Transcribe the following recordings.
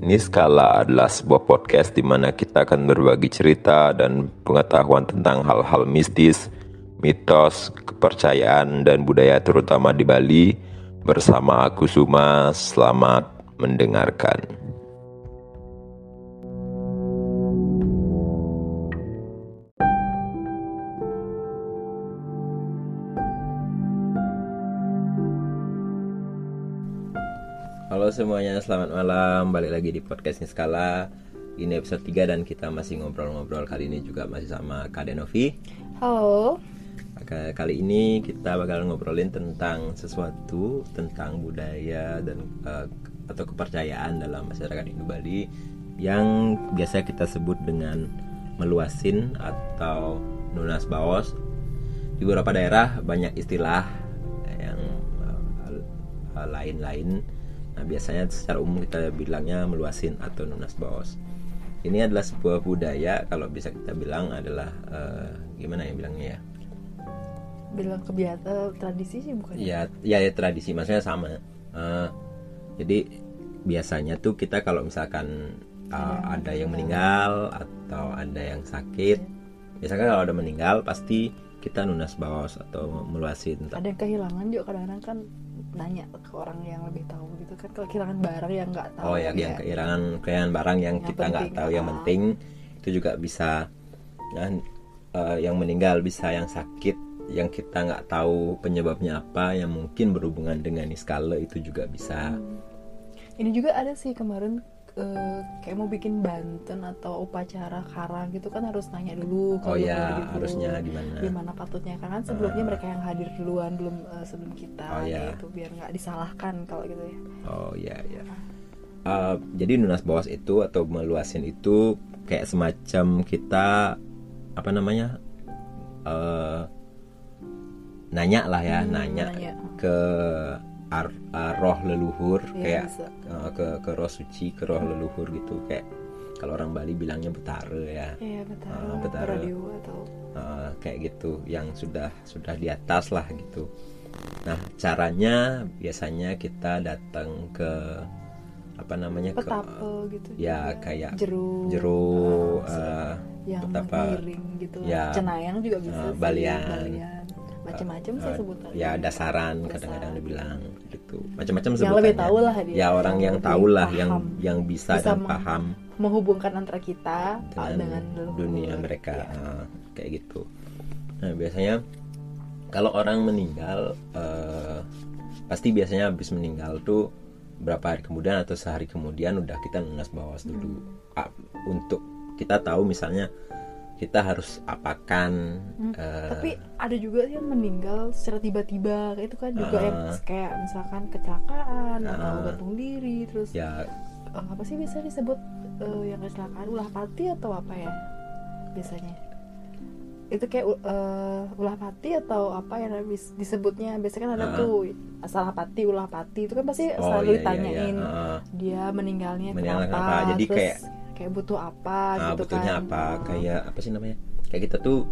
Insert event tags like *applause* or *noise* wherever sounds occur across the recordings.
Niskala adalah sebuah podcast di mana kita akan berbagi cerita dan pengetahuan tentang hal-hal mistis, mitos, kepercayaan, dan budaya terutama di Bali. Bersama aku Suma, selamat mendengarkan. Semuanya, selamat malam. Balik lagi di podcast Niskala. Ini episode 3 dan kita masih ngobrol-ngobrol kali ini juga masih sama Kak Denovi. Halo. Kali ini kita bakal ngobrolin tentang sesuatu tentang budaya dan eh, atau kepercayaan dalam masyarakat Hindu Bali yang biasa kita sebut dengan meluasin atau nunas baos. Di beberapa daerah banyak istilah yang eh, lain-lain. Nah, biasanya secara umum kita bilangnya meluasin atau nunas baos. Ini adalah sebuah budaya kalau bisa kita bilang adalah eh, gimana ya bilangnya ya? Bilang kebiasaan tradisi sih bukan? ya ya, ya tradisi maksudnya sama Eh, jadi biasanya tuh kita kalau misalkan uh, ada yang meninggal atau ada yang sakit biasanya kalau ada meninggal pasti kita nunas baos atau meluasin Ada yang kehilangan juga kadang-kadang kan nanya ke orang yang lebih tahu gitu kan. Kalau kehilangan barang yang nggak tahu oh ya. yang kehilangan kehilangan barang yang, Yang kita nggak tahu yang ah. penting itu juga bisa nah, eh, yang meninggal bisa yang sakit yang kita nggak tahu penyebabnya apa yang mungkin berhubungan dengan iskala itu juga bisa. Ini juga ada sih kemarin eh, kayak mau bikin banten atau upacara karang gitu kan harus nanya dulu oh kalau ya mau gitu. harusnya gimana gimana patutnya kan kan sebelumnya mereka yang hadir duluan belum eh, sebelum kita Oh, iya. gitu biar nggak disalahkan kalau gitu ya Oh iya iya. Uh, jadi nunas bawas itu atau meluasin itu kayak semacam kita apa namanya uh, nanya lah ya Hmm, nanya, nanya. ke ar- uh, roh leluhur Iya, kayak uh, ke ke roh suci ke roh leluhur gitu kayak kalau orang Bali bilangnya betara ya Iya betul. Ah, betara. atau Uh, kayak gitu yang sudah sudah di atas lah gitu. Nah caranya biasanya kita datang ke apa namanya ke petapa gitu. ya juga. kayak jeruk, jeruk ah, uh, yang betapa miring gitu. ya, Cenayang juga bisa. uh, sih, balian. balian. Macam-macam sih uh, sebutannya. ya dasaran Dasar. kadang-kadang dibilang gitu macam-macam Yang lebih sebutannya. tahu lah dia. ya orang yang tahu lah yang yang bisa, Bisa dan paham menghubungkan antara kita ah, dengan, dengan dunia mereka Ya. ah, kayak gitu nah biasanya kalau orang meninggal eh, pasti biasanya habis meninggal tuh berapa hari kemudian atau sehari kemudian udah kita nunas bawas dulu Hmm. Ah, untuk kita tahu misalnya kita harus apakan Hmm, eh, Tapi ada juga yang meninggal secara tiba-tiba itu kan juga Ah. yang kayak misalkan kecelakaan atau Ah. gantung diri terus ya eh, apa sih bisa disebut eh, yang kecelakaan ulah pati atau apa ya biasanya itu kayak eh, ulah pati atau apa yang disebutnya biasanya kan ada Ah. tuh salah pati ulah pati itu kan pasti oh selalu iya, iya, ditanyain iya. Ah, dia meninggalnya Meninggal kenapa, kenapa? Jadi terus kayak- kayak butuh apa ah, gitu betulnya kan. apa? Ah. kayak apa sih namanya? Kayak kita tuh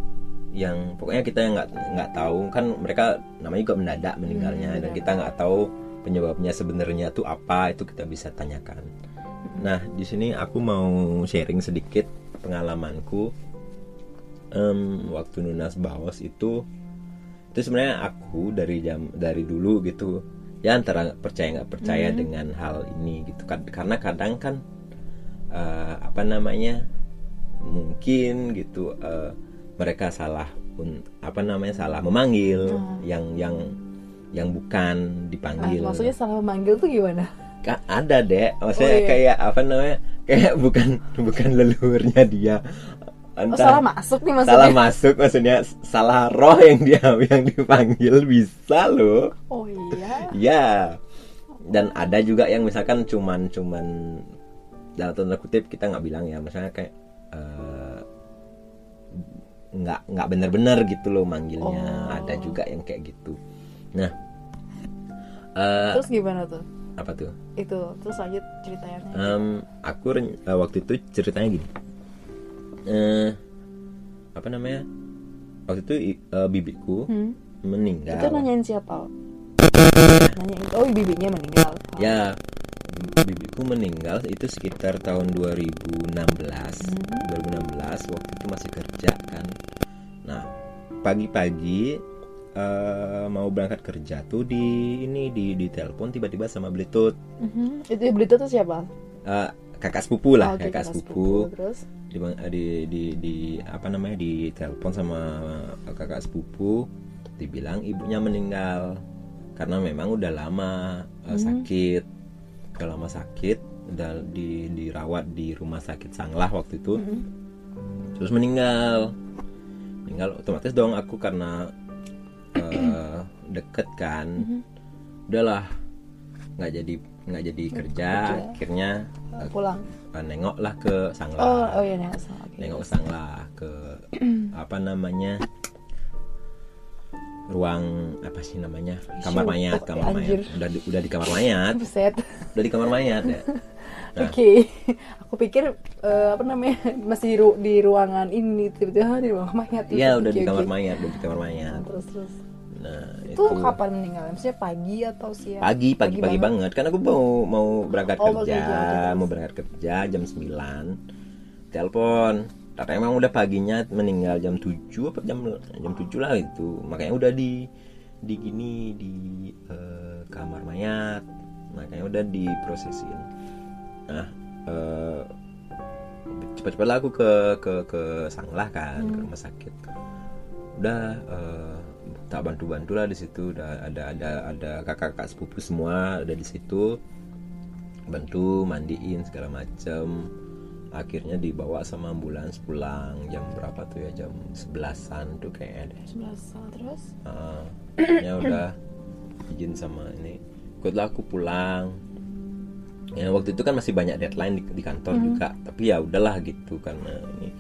yang pokoknya kita yang nggak nggak tahu. Kan mereka namanya juga mendadak meninggalnya Hmm, dan kita nggak tahu penyebabnya sebenarnya tuh apa itu kita bisa tanyakan. Nah di sini aku mau sharing sedikit pengalamanku. Em, waktu nunas bawas itu itu sebenarnya aku dari jam dari dulu gitu ya antara percaya nggak percaya Hmm. dengan hal ini gitu. Kan karena kadang kan eh, apa namanya mungkin gitu eh, mereka salah un- apa namanya salah memanggil Hmm. yang yang yang bukan Ah, dipanggil maksudnya salah memanggil tuh gimana? Ka- ada deh maksudnya Oh, iya. kayak apa namanya kayak *laughs* bukan bukan leluhurnya dia. Oh, entah. salah masuk nih maksudnya. Salah masuk maksudnya salah roh yang dia *laughs* yang dipanggil bisa loh. Oh iya. Ya dan ada juga yang misalkan cuman cuman dalam tanda kutip kita nggak bilang ya misalnya kayak eh, nggak nggak bener-bener gitu loh manggilnya. Oh. ada juga yang kayak gitu. Nah eh, terus gimana tuh? apa tuh? Itu terus lanjut ceritanya. Em, aku eh, waktu itu ceritanya gini. Eh apa namanya? Waktu itu eh, bibiku Hmm? meninggal. Itu nanyain siapa? Nanyain oh bibinya meninggal. Oh. ya bibiku meninggal itu sekitar tahun 2016 Hmm. 2016 waktu itu masih kerja kan nah pagi-pagi eh, mau berangkat kerja tuh di ini di di telepon tiba-tiba sama bluetooth Mhm. Itu berita tuh siapa? Eh, kakak sepupu lah Oh, oke, kakak kakak sepupu Terus? di, di di di apa namanya di telepon sama kakak sepupu dibilang ibunya meninggal karena memang udah lama uh, Hmm. sakit udah lama sakit udah di dirawat di rumah sakit Sanglah waktu itu Mhm. terus meninggal meninggal otomatis dong aku karena uh, deket kan Mhm. udahlah nggak jadi nggak jadi kerja kerja. akhirnya Uh, pulang. uh, nengok lah ke Sanglah Oh, oh iya salah. Oke. nengok sang lah ke *clears throat* apa namanya ruang apa sih namanya kamar mayat Oh, kamar anjir. mayat udah di, udah di kamar mayat Buset. udah di kamar mayat ya *laughs* Nah. Oke, aku pikir eh, apa namanya masih di, ru- di ruangan ini tiba-tiba di ruang mayat. iya udah di oke. kamar mayat udah di kamar mayat Terus terus. nah Itu kapan meninggal? Maksudnya pagi atau siang? pagi pagi pagi banget kan aku mau mau berangkat Oh, kerja pagi, mau berangkat kerja jam 9 telepon karena emang udah paginya meninggal jam 7 apa jam jam 7 lah itu. Makanya udah di di gini di eh, kamar mayat. Makanya udah diprosesin. Nah eh, cepat-cepat lah aku ke ke ke Sanglah kan ke rumah sakit. Udah eh, tak bantu-bantu lah di situ. Udah ada ada ada kakak-kakak sepupu semua ada di situ. Bantu mandiin segala macem akhirnya dibawa sama ambulans pulang jam berapa tuh ya? Jam sebelasan tuh kayaknya deh. Sebelas terus. Ya udah izin sama ini. Ikutlah aku pulang. Ya waktu itu kan masih banyak deadline di, di kantor juga. Tapi ya udahlah gitu karena ini.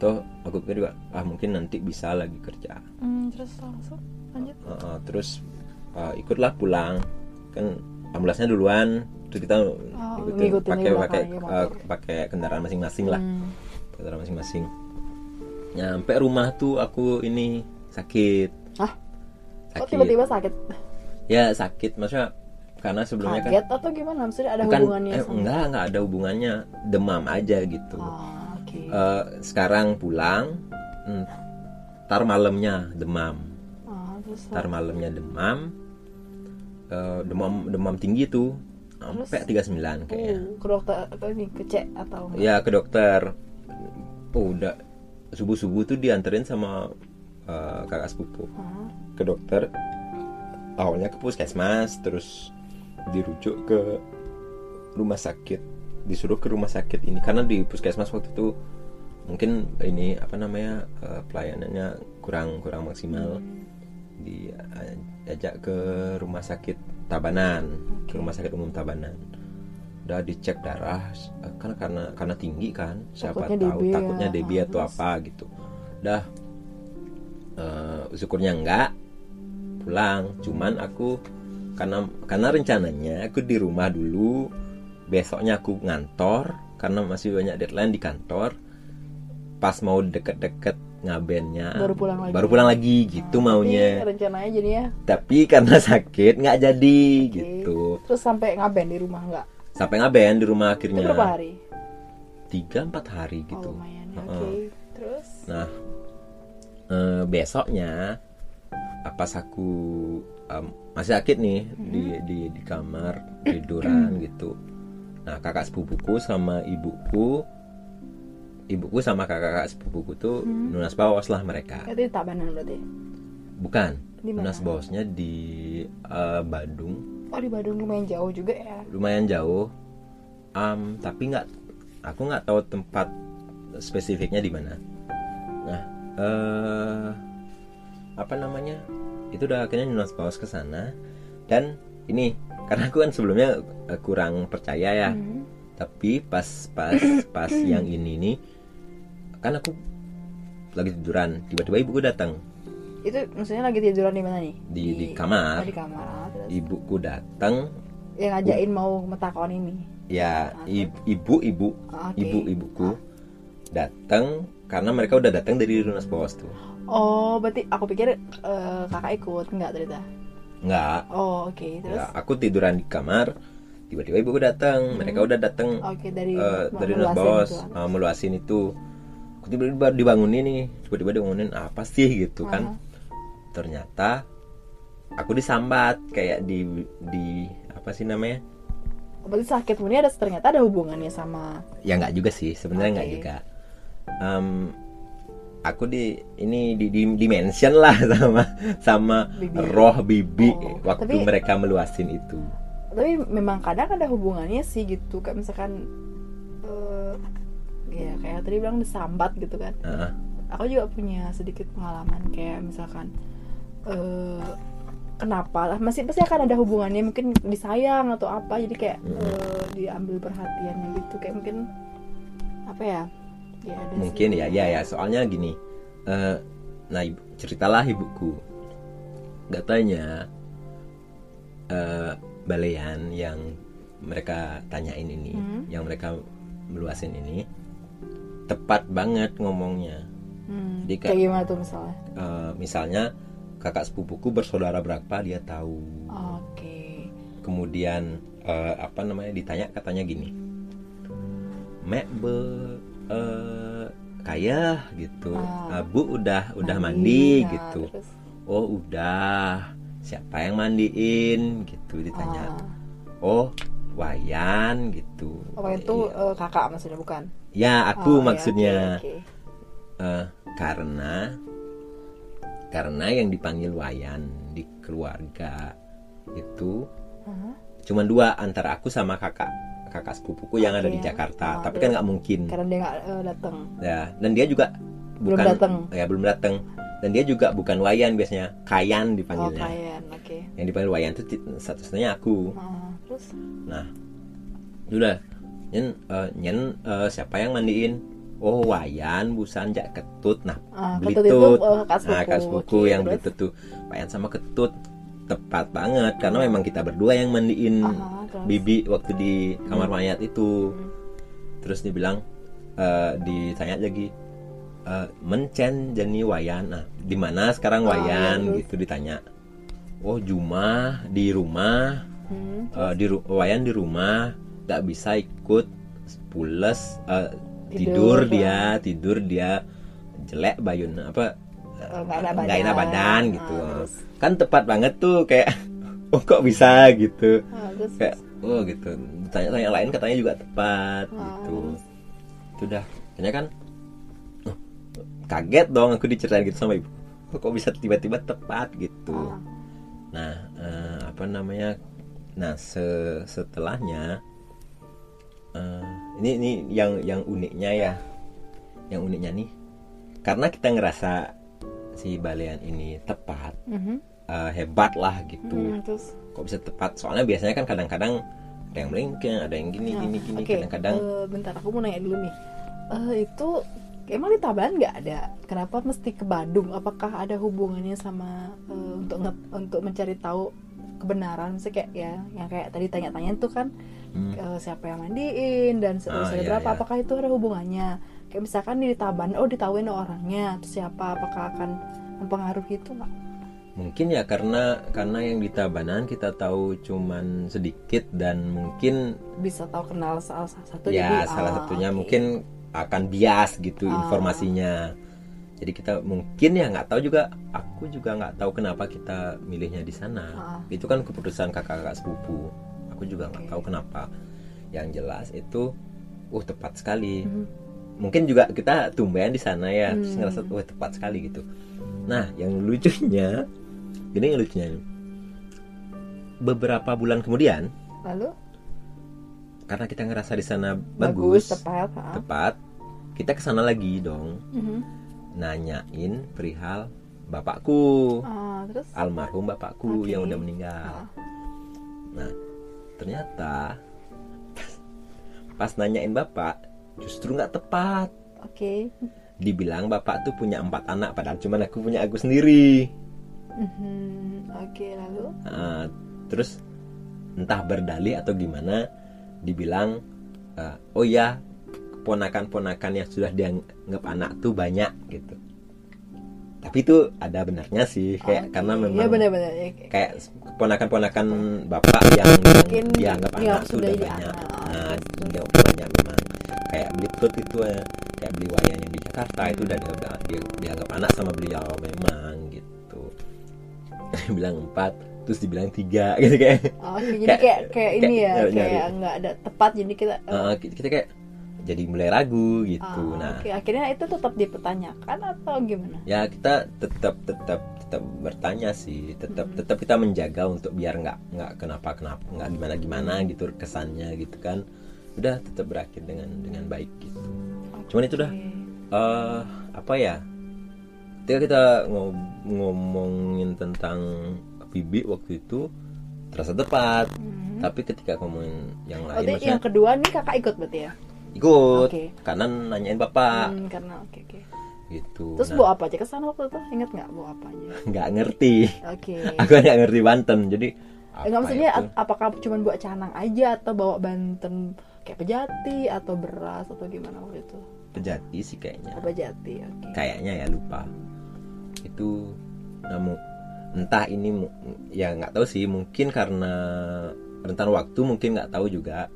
Toh aku pikir juga ah mungkin nanti bisa lagi kerja. Hmm, terus langsung? Lanjut. Uh, uh, terus uh, ikutlah pulang. Kan ambulansnya duluan terus kita ikutin ngikutin pakai pakai uh, pakai kendaraan masing-masing lah Hmm. kendaraan masing-masing nyampe rumah tuh aku ini sakit? Kok sakit tiba-tiba sakit? ya sakit maksudnya karena sebelumnya Kaget kan atau gimana? Maksudnya ada bukan hubungannya eh, sama? enggak enggak ada hubungannya demam aja gitu Ah, oke. Eh, sekarang pulang ntar malamnya demam Ah, terus ntar malamnya demam Eh, demam demam tinggi tuh sampai 39 kayaknya. Uh, ke dokter atau ini ke cek atau enggak? ya ke dokter. Oh, udah. Subuh subuh tuh dianterin sama eh, kakak sepupu. Ah, ke dokter. Awalnya ke puskesmas terus dirujuk ke rumah sakit. Disuruh ke rumah sakit ini. Karena di puskesmas waktu itu mungkin ini apa namanya eh, pelayanannya kurang kurang maksimal. Diajak ke rumah sakit Tabanan ke rumah sakit umum Tabanan udah dicek darah eh, karena karena karena tinggi kan siapa Takutnya tahu DB ya. takutnya DB Ah, atau terus? apa gitu udah eh, syukurnya enggak pulang cuman aku karena karena rencananya aku di rumah dulu besoknya aku ngantor karena masih banyak deadline di kantor pas mau deket-deket ngabennya Baru pulang lagi. baru pulang lagi gitu Jadi maunya rencananya jadinya tapi karena sakit nggak jadi oke. gitu Terus sampai ngaben di rumah enggak? sampai ngaben di rumah Itu akhirnya berapa hari? tiga empat hari Oh, gitu lumayan ya. Heeh. Oke. Terus Nah, eh, besoknya pas aku em, masih sakit nih di di di kamar tiduran *clears throat* gitu. Nah, kakak sepupuku sama ibuku ibuku sama kakak sepupuku tuh lunas bawas lah mereka. itu di Tabanan berarti. Bukan. Di mana? Lunas bawasnya di eh, Badung, Oh di Bandung lumayan jauh juga ya. lumayan jauh. Am, tapi nggak aku nggak tahu tempat spesifiknya di mana. Nah, eh apa namanya? Itu udah akhirnya Yunas Paus ke sana dan ini *laughs* karena aku kan sebelumnya eh, kurang percaya ya. Hmm. Tapi pas pas pas *clears throat* yang ini nih kan aku lagi tiduran, tiba-tiba ibuku datang Itu maksudnya lagi tiduran di mana nih? di di kamar. Oh, di kamar. Ah, terus Ibuku datang yang ngajakin mau metakon ini. ya i- ibu ibu Ah, oke. ibu ibuku datang karena mereka udah datang dari Lunas Bos tuh Oh, berarti aku pikir eh, kakak ikut enggak ternyata. nggak Oh, oke. Terus ya, aku tiduran di kamar tiba-tiba ibuku datang mereka udah datang oke dari mau dari meluasin bos itu. eh, meluasin itu aku tiba-tiba dibangunin nih tiba-tiba dibangunin apa sih gitu kan. Aha. ternyata aku disambat kayak di di apa sih namanya? Berarti sakitmu ini ada ternyata ada hubungannya sama ya nggak juga sih sebenarnya nggak juga. Em, aku di ini di, di, di mention lah *laughs* sama sama Bibi. roh bibi Oh, waktu tapi- mereka meluasin itu. Tapi memang kadang ada hubungannya sih gitu kayak misalkan ya kayak tadi bilang disambat gitu kan Heeh. aku juga punya sedikit pengalaman kayak misalkan eh kenapa lah masih pasti akan ada hubungannya mungkin disayang atau apa jadi kayak Hmm. eh, diambil perhatiannya gitu kayak mungkin apa ya ya ada sih. mungkin ya ya ya soalnya gini eh, nah ibu- ceritalah ibuku katanya eh, balean yang mereka tanyain ini Hmm. yang mereka meluasin ini tepat banget ngomongnya. Hmm, Jadi kayak- kayak gimana tuh misalnya? Eh, misalnya kakak sepupuku bersaudara berapa dia tahu. Oke. Kemudian eh, apa namanya ditanya katanya gini mek be eh, kaya gitu. Ah. abu udah udah mandi, Nah, gitu. terus, oh udah siapa yang mandiin? gitu ditanya. Ah. oh wayan gitu. Oh itu Iya. eh, kakak maksudnya bukan? Ya aku Oh, ya, maksudnya. oke, oke. Eh, karena karena yang dipanggil wayan di keluarga itu Aha. cuma dua antara aku sama kakak kakak sepupuku yang ada di. Jakarta. Oh, tapi terus? kan nggak mungkin. Karena dia nggak eh, datang ya dan dia juga belum bukan datang ya belum datang dan dia juga bukan wayan biasanya. Kayan oh dipanggilnya kayan oke. Yang dipanggil wayan itu satu-satunya aku. Ah, terus? Nah udah nyen eh, nyen eh, siapa yang mandiin? Oh wayan busan jak ketut. Nah ah, ketut itu tut. eh, kakak nah kakak sepupu. sepupu Oke, yang terus? tuh. Wayan sama ketut tepat banget. Karena memang kita berdua yang mandiin Aha, terus? bibi waktu di kamar mayat itu. Hmm. terus dibilang eh, ditanya lagi eh, mencen jani wayan? Nah di mana sekarang Oh, wayan? iya, gitu ditanya. Oh Juma di rumah Hmm, eh, di wayan di rumah nggak bisa ikut pules eh, Tidur, tidur, dia tidur dia jelek bayun apa eh, nggak enak badan Ah, gitu terus? kan tepat banget tuh kayak *laughs* oh kok bisa gitu. Ah, terus? kayak oh gitu. Tanya-tanya lain katanya juga tepat Ah, gitu. terus? itu udah kayaknya kan oh, kaget dong aku diceritain gitu sama ibu. Oh, kok bisa tiba-tiba tepat gitu. Ah, nah eh, apa namanya nah se- setelahnya eh, ini ini yang yang uniknya ya. Yang uniknya nih karena kita ngerasa si balean ini tepat mhm. eh, hebat lah gitu. Hmm, terus? Kok bisa tepat? Soalnya biasanya kan kadang-kadang ada yang melengkeng ada yang gini Nah, gini gini oke, kadang-kadang eh, bentar aku mau nanya dulu nih. Eh, itu emang di Tabanan nggak ada? Kenapa mesti ke Bandung? Apakah ada hubungannya sama eh, untuk nge- untuk mencari tahu kebenaran Misalnya kayak ya yang kayak tadi tanya-tanya tuh kan Hmm. eh, siapa yang mandiin dan se- Ah, iya, berapa iya. apakah itu ada hubungannya kayak misalkan di Tabanan oh ditahuin orangnya terus siapa apakah akan mempengaruhi itu nggak mungkin ya karena karena yang di Tabanan kita tahu cuman sedikit dan mungkin bisa tahu kenal salah satu ya jadi, salah ah, satunya oke. mungkin akan bias gitu Ah. informasinya jadi kita mungkin ya nggak tahu juga aku juga nggak tahu kenapa kita milihnya di sana Ah. itu kan keputusan kakak-kakak sepupu aku juga nggak Oke. tahu kenapa yang jelas itu uh tepat sekali Mhm. mungkin juga kita tumben di sana ya terus Hmm. ngerasa wah tepat sekali gitu nah yang lucunya ini yang lucunya beberapa bulan kemudian lalu karena kita ngerasa di sana bagus, bagus, tepat tepat kita ke sana lagi dong Mhm. Nanyain perihal bapakku Ah, terus almarhum bapakku Oke. yang udah meninggal Ah. nah ternyata pas, pas nanyain bapak justru nggak tepat Oke. dibilang bapak tuh punya empat anak padahal cuma aku punya aku sendiri Mhm. Oke, lalu Nah, terus entah berdalih atau gimana dibilang eh, oh ya ponakan-ponakan yang sudah dianggap anak tuh banyak gitu. Tapi itu ada benarnya sih kayak Oke. karena memang Iya benar-benar ya, kayak- kayak ponakan-ponakan bapak yang Mungkin dianggap anak sudah banyak. anak. nah Terus- dia banyak memang kayak beli perut itu ya kayak beli wayang yang di Jakarta itu udah dianggap, dia, dianggap anak sama beliau memang gitu. *laughs* Bilang empat terus dibilang tiga gitu kayak. Oh, jadi Kayak- kayak kayak ini ya, kayak nggak ada tepat jadi kita oh, eh, kita kita kayak jadi mulai ragu gitu ah, nah Oke, akhirnya itu tetap dipertanyakan atau gimana? ya kita tetap tetap tetap bertanya sih tetap tetap kita menjaga untuk biar nggak nggak kenapa kenapa nggak gimana gimana gitu kesannya gitu kan udah tetap berakhir dengan dengan baik gitu cuman itu dah Oke. eh apa ya ketika kita ngom- ngomongin tentang bibi waktu itu terasa tepat Mhm. tapi ketika ngomongin yang lain Berarti maksudnya yang kedua nih kakak ikut berarti ya? Ikut Oke. karena nanyain bapak Hmm, karena oke oke. gitu Terus Nah, bawa apa aja ke sana waktu itu? Ingat nggak bawa apa aja? *laughs* nggak ngerti Oke. *laughs* aku nggak ngerti Banten jadi Enggak apa maksudnya itu? ap- apakah cuma buat canang aja atau bawa Banten kayak pejati atau beras atau gimana waktu itu? pejati sih kayaknya Oh, pejati, oke. kayaknya ya lupa itu namun entah ini ya nggak tahu sih mungkin karena rentan waktu mungkin nggak tahu juga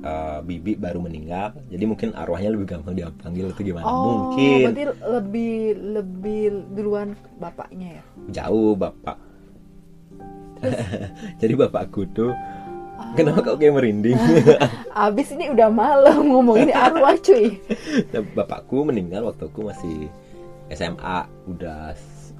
eh, bibi baru meninggal jadi mungkin arwahnya lebih gampang dipanggil atau gimana Oh, mungkin berarti lebih lebih duluan bapaknya ya? jauh bapak *laughs* jadi bapakku tuh Ah. kenapa kau kayak merinding *laughs* Abis ini udah malam ngomong ini arwah cuy. *laughs* Nah, bapakku meninggal waktu aku masih SMA udah s-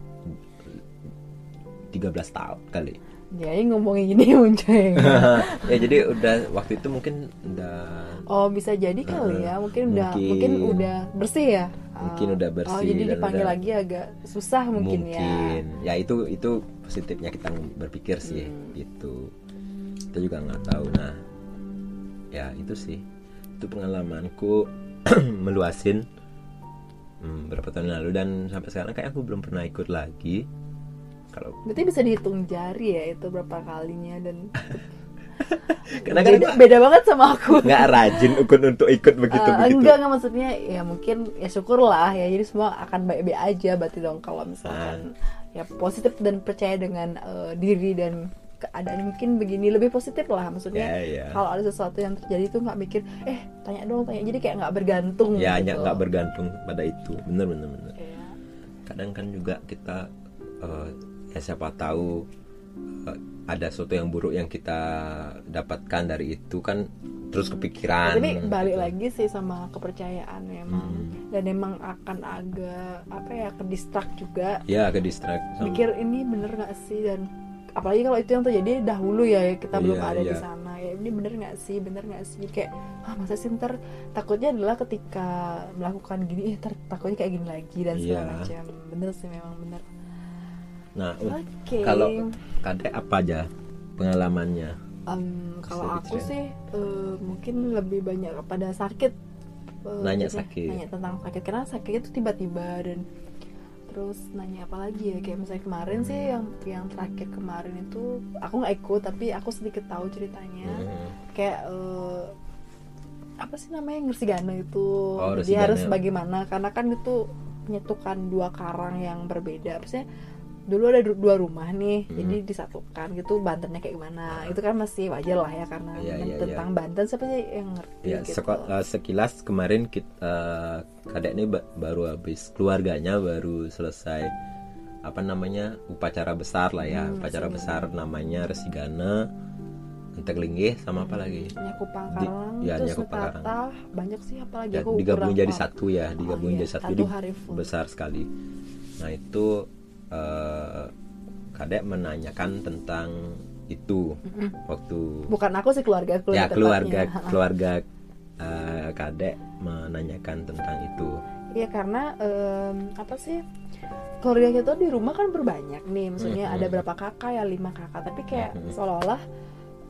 13 tahun kali Jadi ngomongin gini *laughs* muncul. *laughs* ya jadi udah waktu itu mungkin udah Oh bisa jadi kali ya, mungkin udah Mungkin. mungkin udah bersih ya. Mungkin Oh. udah Oh bersih jadi dan dipanggil udah- lagi agak susah mungkin, ya. mungkin ya itu itu positifnya kita berpikir sih Hmm. itu kita juga nggak tahu nah ya itu sih itu pengalamanku *clears throat* meluasin hmm, berapa tahun lalu dan sampai sekarang kayak aku belum pernah ikut lagi kalau Berarti bisa dihitung jari ya itu berapa kalinya dan *laughs* karena kan beda, beda banget sama aku. nggak rajin ikut untuk ikut begitu Eh, begitu enggak enggak maksudnya ya mungkin ya syukurlah ya jadi semua akan baik-baik aja berarti dong kalau misalkan ya positif dan percaya dengan eh, diri dan keadaan mungkin begini lebih positif lah maksudnya. Ya ya. Kalau ada sesuatu yang terjadi tuh nggak mikir eh tanya dong tanya. Jadi kayak nggak bergantung ya gitu. hanya nggak bergantung pada itu. Bener bener bener. Iya. kadang kan juga kita eh, ya siapa tahu eh, ada sesuatu yang buruk yang kita dapatkan dari itu kan terus kepikiran tapi balik gitu. lagi sih sama kepercayaan memang Hmm. dan memang akan agak apa ya ke distract juga ya ke distract sama- mikir ini bener nggak sih dan apalagi kalau itu yang terjadi dahulu ya kita belum Iya, ada di iya. sana ya ini bener nggak sih bener nggak sih kayak ah masa sih ntar takutnya adalah ketika melakukan gini ntar takutnya kayak gini lagi dan segala Iya. macam bener sih memang bener nah oke. kalau kadek apa aja pengalamannya? Em, kalau aku diceritain. sih eh, mungkin lebih banyak kepada sakit. Eh, Nanya biasanya sakit. nanya tentang sakit. Karena sakitnya tuh tiba-tiba dan terus nanya apa lagi ya? Kayak misalnya kemarin sih yang yang terakhir kemarin itu aku nggak ikut tapi aku sedikit tahu ceritanya. Mhm. kayak eh, apa sih namanya? Ngersigana itu. Oh, jadi Ngersigana. harus bagaimana? Karena kan itu menyatukan dua karang yang berbeda. Maksudnya dulu ada du- dua rumah nih Hmm. jadi disatukan gitu Bantennya kayak gimana. Itu kan masih wajar lah ya karena Iya, iya, tentang Banten siapa sih yang ngerti ya gitu. eh, sekilas kemarin kita kadek ini ba- baru habis keluarganya baru selesai apa namanya upacara besar lah ya Hmm, upacara resigana. besar namanya resigana entek linggih sama apa lagi? Nyaku Pangkarang Di- ya, terus banyak sih apalagi ya, digabung jadi satu ya digabung Oh, iya, jadi satu satu jadi besar sekali. Nah itu eh, kadek menanyakan tentang itu Mm-mm. waktu bukan aku sih keluarga aku ya keluarga tepatnya. keluarga eh, kadek menanyakan tentang itu Iya karena em, apa sih keluarga kita di rumah kan berbanyak nih, maksudnya Mhm. ada berapa kakak ya lima kakak, tapi kayak Mhm. seolah-olah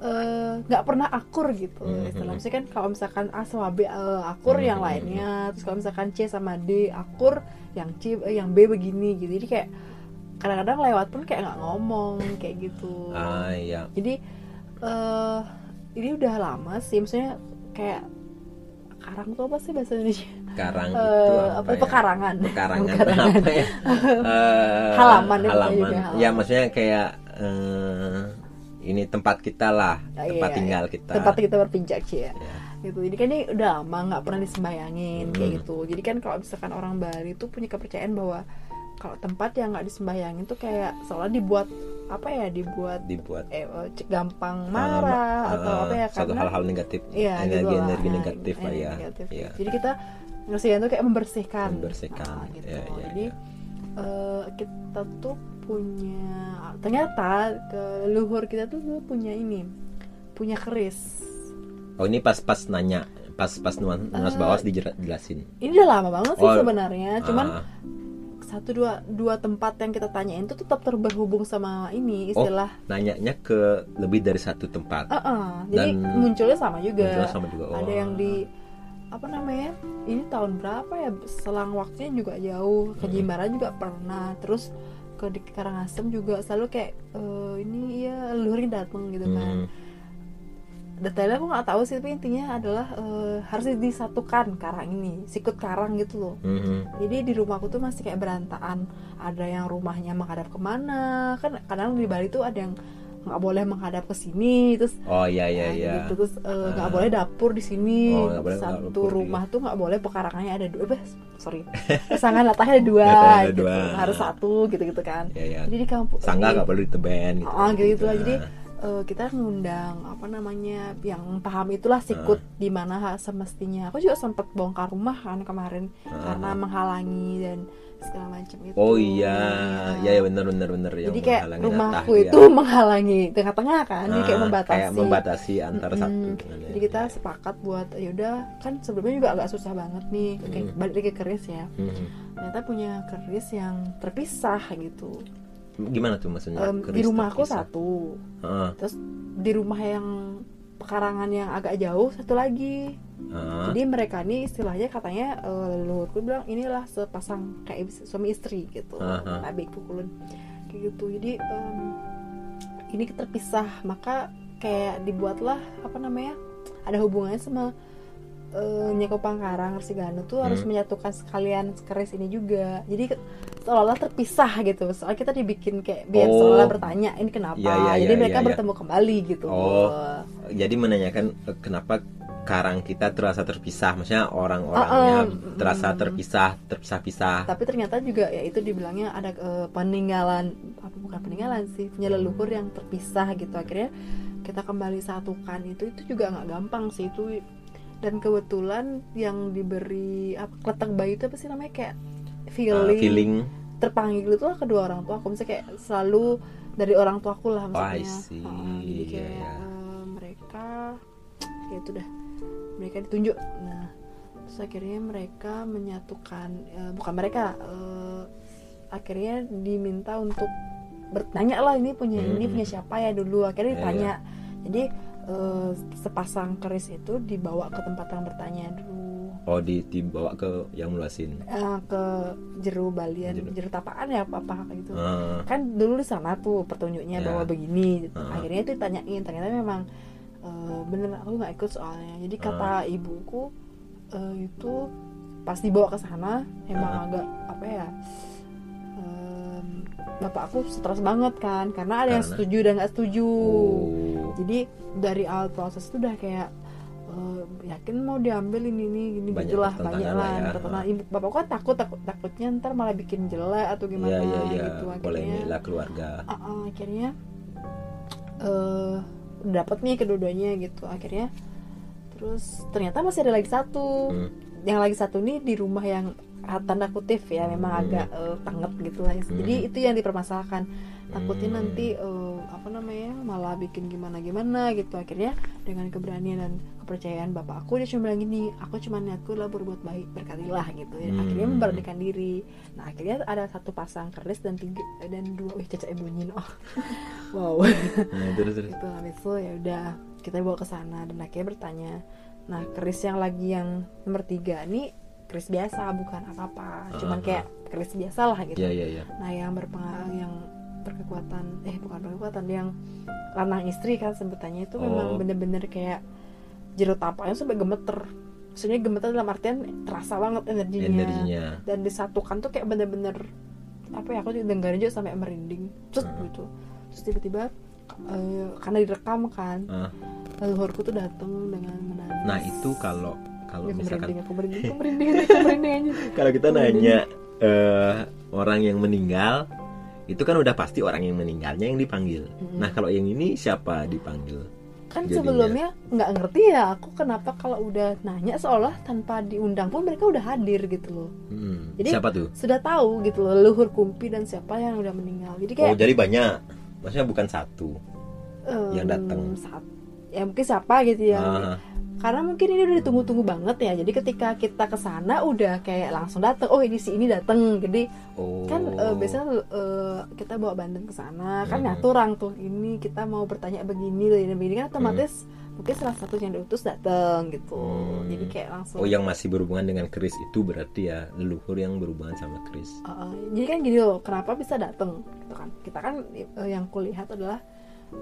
eh, nggak pernah akur gitu Mhm. Maksudnya kan kalau misalkan A sama B eh, akur yang Mhm. lainnya, terus kalau misalkan C sama D akur, yang C eh, yang B begini gitu. Jadi kayak kadang-kadang lewat pun kayak nggak ngomong kayak gitu. ah iya Jadi eh ini udah lama sih, maksudnya kayak karang tuh apa sih bahasa Indonesia? karang Eh, itu apa, apa ya? pekarangan. Pekarangan *laughs* Pekarangan. apa ya? *laughs* Eh, Halaman itu halaman. juga, halaman. Ya maksudnya kayak eh, ini tempat kita lah, Ah, tempat iya, tinggal iya. kita. tempat kita berpijak sih ya Ya. gitu jadi kan ini udah lama nggak pernah disembayangin kayak Hmm. gitu jadi kan kalau misalkan orang Bali tuh punya kepercayaan bahwa kalau tempat yang nggak disembayangin tuh kayak seolah dibuat apa ya dibuat dibuat eh, c- gampang eh, marah ma- atau eh, apa ya satu karena hal-hal negatif, Iya, energi gitu lah. energi Nah, negatif lah ya. negatif. Iya. Jadi kita ngersihan tuh kayak membersihkan. Membersihkan, Ah, gitu. iya, iya, Jadi iya. eh, kita tuh punya ternyata ke leluhur kita tuh punya ini punya keris. Oh ini pas-pas nanya, pas-pas nuan, nuas Eh, bawas dijelasin. Ini udah lama banget sih Oh, sebenarnya. Cuman Ah. Satu dua dua tempat yang kita tanyain tuh tetap terberhubung sama ini Oh, istilah. nanyanya ke lebih dari satu tempat. Eh, eh, jadi Dan- munculnya sama juga. Munculnya sama juga. ada Oh. yang di apa namanya ini tahun berapa ya selang waktunya juga jauh ke Hmm. Jimbaran juga pernah terus ke di Karangasem juga selalu kayak eh, ini ya leluhurnya datang gitu kan Hmm. Detailnya aku nggak tahu sih tapi intinya adalah eh, harus disatukan karang ini sikut karang gitu loh Hmm. jadi di rumahku tuh masih kayak berantakan ada yang rumahnya menghadap ke mana kan kadang di Bali tuh ada yang nggak boleh menghadap ke sini terus Oh iya iya Nah, iya. gitu. terus eh, nggak Ah. boleh dapur di sini Oh, boleh satu iya. rumah tuh nggak boleh pekarangannya ada dua eh, sorry *laughs* pasangan latahnya ada dua, Latahnya ada gitu. dua. harus satu gitu gitu kan Iya iya. jadi di kampung Sangga nggak perlu diteben gitu. Ah, gitu, gitu lah. Jadi Nah. eh, kita ngundang apa namanya yang paham itulah sikut Ah. di mana semestinya aku juga sempat bongkar rumah kan kemarin Ah. karena menghalangi dan segala macam itu Oh iya, iya ya, bener bener bener yang jadi kayak rumahku latah, itu ya. menghalangi tengah-tengah kan jadi kayak membatasi kayak membatasi antara Mm-mm. satu dengan jadi kita sepakat buat ya udah kan sebelumnya juga agak susah banget nih kayak Hmm. balik lagi ke keris ya Hmm. ternyata punya keris yang terpisah gitu Gimana tuh maksudnya? Em, di keris rumahku terpisah? satu Heeh, terus di rumah yang pekarangan yang agak jauh satu lagi heeh. jadi mereka ini istilahnya katanya eh, leluhurku bilang inilah sepasang kayak suami istri gitu Aha. nabi pukulun kayak gitu jadi em, ini terpisah maka kayak dibuatlah apa namanya ada hubungannya sama eh, Nyeko Pangkarang Resigano tuh harus Hmm. menyatukan sekalian keris ini juga jadi seolah-olah terpisah gitu. Soalnya kita dibikin kayak biar Oh. seolah bertanya ini kenapa? Iya, iya, jadi iya, mereka iya. bertemu kembali gitu. Oh. Jadi menanyakan eh, kenapa karang kita terasa terpisah, maksudnya orang-orangnya Ah, ah, terasa terpisah, terpisah-pisah. tapi ternyata juga ya itu dibilangnya ada eh, peninggalan apa bukan peninggalan sih punya leluhur yang terpisah gitu. Akhirnya kita kembali satukan itu itu juga nggak gampang sih. Itu dan kebetulan yang diberi apa kletek bayi itu apa sih namanya? Kayak Feeling, feeling. terpanggil itu kedua orang tua aku misalnya kayak selalu dari orang tuaku lah Oh, I maksudnya see. Heeh, jadi Iya, kayak iya. eh, mereka ya itu dah mereka ditunjuk nah terus akhirnya mereka menyatukan eh, bukan mereka eh, akhirnya diminta untuk bertanya lah ini punya ini Hmm. punya siapa ya dulu akhirnya Iya, ditanya jadi eh, sepasang keris itu dibawa ke tempat yang bertanya dulu Oh, di, dibawa ke yang meluasin. eh, ke jeru balian Jeru. jeru tapaan ya apa apa gitu Ah, kan dulu di sana tuh petunjuknya Ya. bahwa begini gitu. Ah. akhirnya itu ditanyain ternyata memang eh, bener aku nggak ikut soalnya jadi Ah. kata ibuku eh, itu pas dibawa ke sana emang Ah. agak apa ya em, bapak aku stres banget kan karena ada yang Karena? setuju dan nggak setuju oh. jadi dari awal proses itu udah kayak eh, yakin mau diambil ini ini gini Banyak gitulah pertentangan banyak lah lah ya. pertentangan. ibu bapakku kan takut takut takutnya ntar malah bikin jelek atau gimana Iya, iya, iya. gitu akhirnya lah keluarga. Ah, ah, akhirnya eh dapat nih kedua-duanya gitu akhirnya terus ternyata masih ada lagi satu Hmm. yang lagi satu nih di rumah yang tanda kutip ya memang Hmm. agak eh, tanget gitu lah jadi Hmm. itu yang dipermasalahkan takutnya Hmm. nanti eh, apa namanya malah bikin gimana gimana gitu akhirnya dengan keberanian dan kepercayaan bapak aku dia cuma bilang gini aku cuma niatku lah berbuat baik berkatilah gitu ya Hmm. akhirnya memberanikan diri nah akhirnya ada satu pasang keris dan tiga dan dua wih caca bunyi oh *laughs* wow Nah, terus terus. gitu habis itu ya udah kita bawa ke sana dan akhirnya bertanya nah keris yang lagi yang nomor tiga ini keris biasa bukan apa-apa cuman Ah, kayak keris biasa lah gitu Iya, iya, iya. nah yang berpengaruh yang berkekuatan eh bukan berkekuatan yang lanang istri kan sebutannya itu memang Oh. bener-bener kayak jeruk tapaknya sampai gemeter maksudnya gemetar dalam artian terasa banget energinya, Energinya. dan disatukan tuh kayak bener-bener apa ya aku juga dengerin juga sampai merinding terus Hmm. gitu terus tiba-tiba eh, karena direkam kan Ah. leluhurku tuh datang dengan menangis Nah itu kalau kalau Ya, misalkan merinding aku merinding aku *laughs* merinding aku merinding aja kalau kita nanya eh, orang yang meninggal itu kan udah pasti orang yang meninggalnya yang dipanggil. Mm-mm. Nah kalau yang ini siapa dipanggil? kan Jadinya. sebelumnya nggak ngerti ya aku kenapa kalau udah nanya seolah tanpa diundang pun mereka udah hadir gitu loh Hmm, Jadi- siapa tuh? sudah tahu gitu loh leluhur kumpi dan siapa yang udah meninggal jadi Oh kayak jadi banyak. Maksudnya bukan satu. yang em, datang. saat ya mungkin siapa gitu ya Ah, karena mungkin ini udah ditunggu-tunggu banget ya jadi ketika kita ke sana udah kayak langsung datang oh ini si ini datang jadi oh. kan eh, biasanya eh, kita bawa bandeng ke sana kan Mhm. ngatur orang tuh ini kita mau bertanya begini begini begini kan otomatis mungkin salah satu yang diutus datang gitu Hmm. jadi kayak langsung Oh yang masih berhubungan dengan keris itu berarti ya leluhur yang berhubungan sama keris. Uh, jadi kan gini loh, kenapa bisa datang? Gitu kan? Kita kan uh, yang kulihat adalah